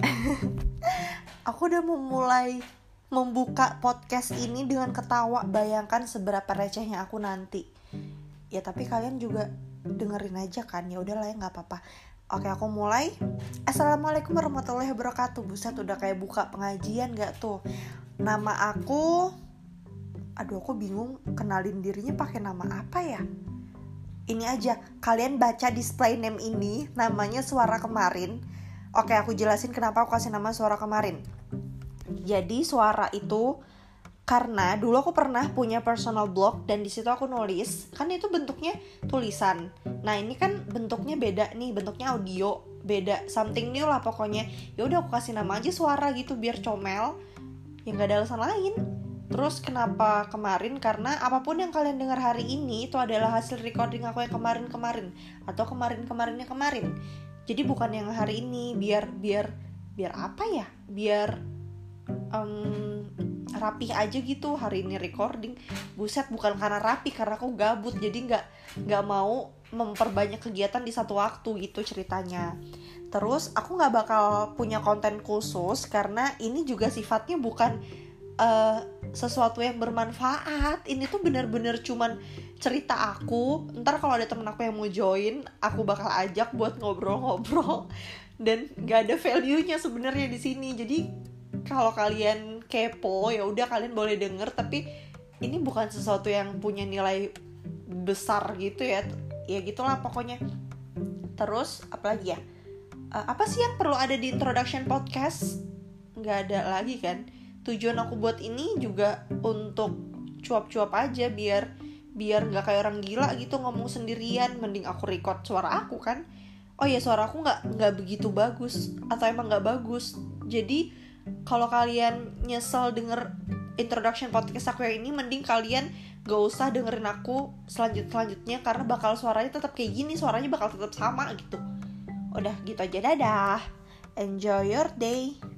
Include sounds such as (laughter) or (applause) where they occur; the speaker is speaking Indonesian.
(laughs) aku udah memulai membuka podcast ini dengan ketawa. Bayangkan seberapa recehnya aku nanti. Ya tapi kalian juga dengerin aja kan. Ya udahlah ya nggak apa-apa. Oke aku mulai. Assalamualaikum warahmatullahi wabarakatuh. Buset udah kayak buka pengajian gak tuh? Nama aku aduh aku bingung kenalin dirinya pakai nama apa ya? Ini aja kalian baca display name ini namanya suara kemarin oke aku jelasin kenapa aku kasih nama suara kemarin jadi suara itu karena dulu aku pernah punya personal blog dan di situ aku nulis kan itu bentuknya tulisan nah ini kan bentuknya beda nih bentuknya audio beda something new lah pokoknya ya udah aku kasih nama aja suara gitu biar comel ya nggak ada alasan lain Terus kenapa kemarin? Karena apa pun yang kalian dengar hari ini itu adalah hasil recording aku yang kemarin-kemarin atau kemarin-kemarinnya kemarin. Jadi bukan yang hari ini biar biar biar apa ya? Biar um, rapih aja gitu hari ini recording. Buset bukan karena rapi karena aku gabut jadi nggak nggak mau memperbanyak kegiatan di satu waktu gitu ceritanya. Terus aku nggak bakal punya konten khusus karena ini juga sifatnya bukan uh, sesuatu yang bermanfaat. Ini tuh bener-bener cuman cerita aku. Ntar kalau ada temen aku yang mau join aku bakal ajak buat ngobrol-ngobrol. Dan gak ada value nya sebenarnya di sini. Jadi kalau kalian kepo ya udah kalian boleh denger. Tapi ini bukan sesuatu yang punya nilai besar gitu ya. Ya gitulah pokoknya. Terus apalagi ya? Uh, apa sih yang perlu ada di introduction podcast? Nggak ada lagi kan tujuan aku buat ini juga untuk cuap-cuap aja biar biar nggak kayak orang gila gitu ngomong sendirian. Mending aku record suara aku kan. Oh ya suara aku nggak nggak begitu bagus atau emang nggak bagus. Jadi kalau kalian nyesel denger introduction podcast aku yang ini mending kalian gak usah dengerin aku selanjut selanjutnya karena bakal suaranya tetap kayak gini suaranya bakal tetap sama gitu. Udah gitu aja dadah. Enjoy your day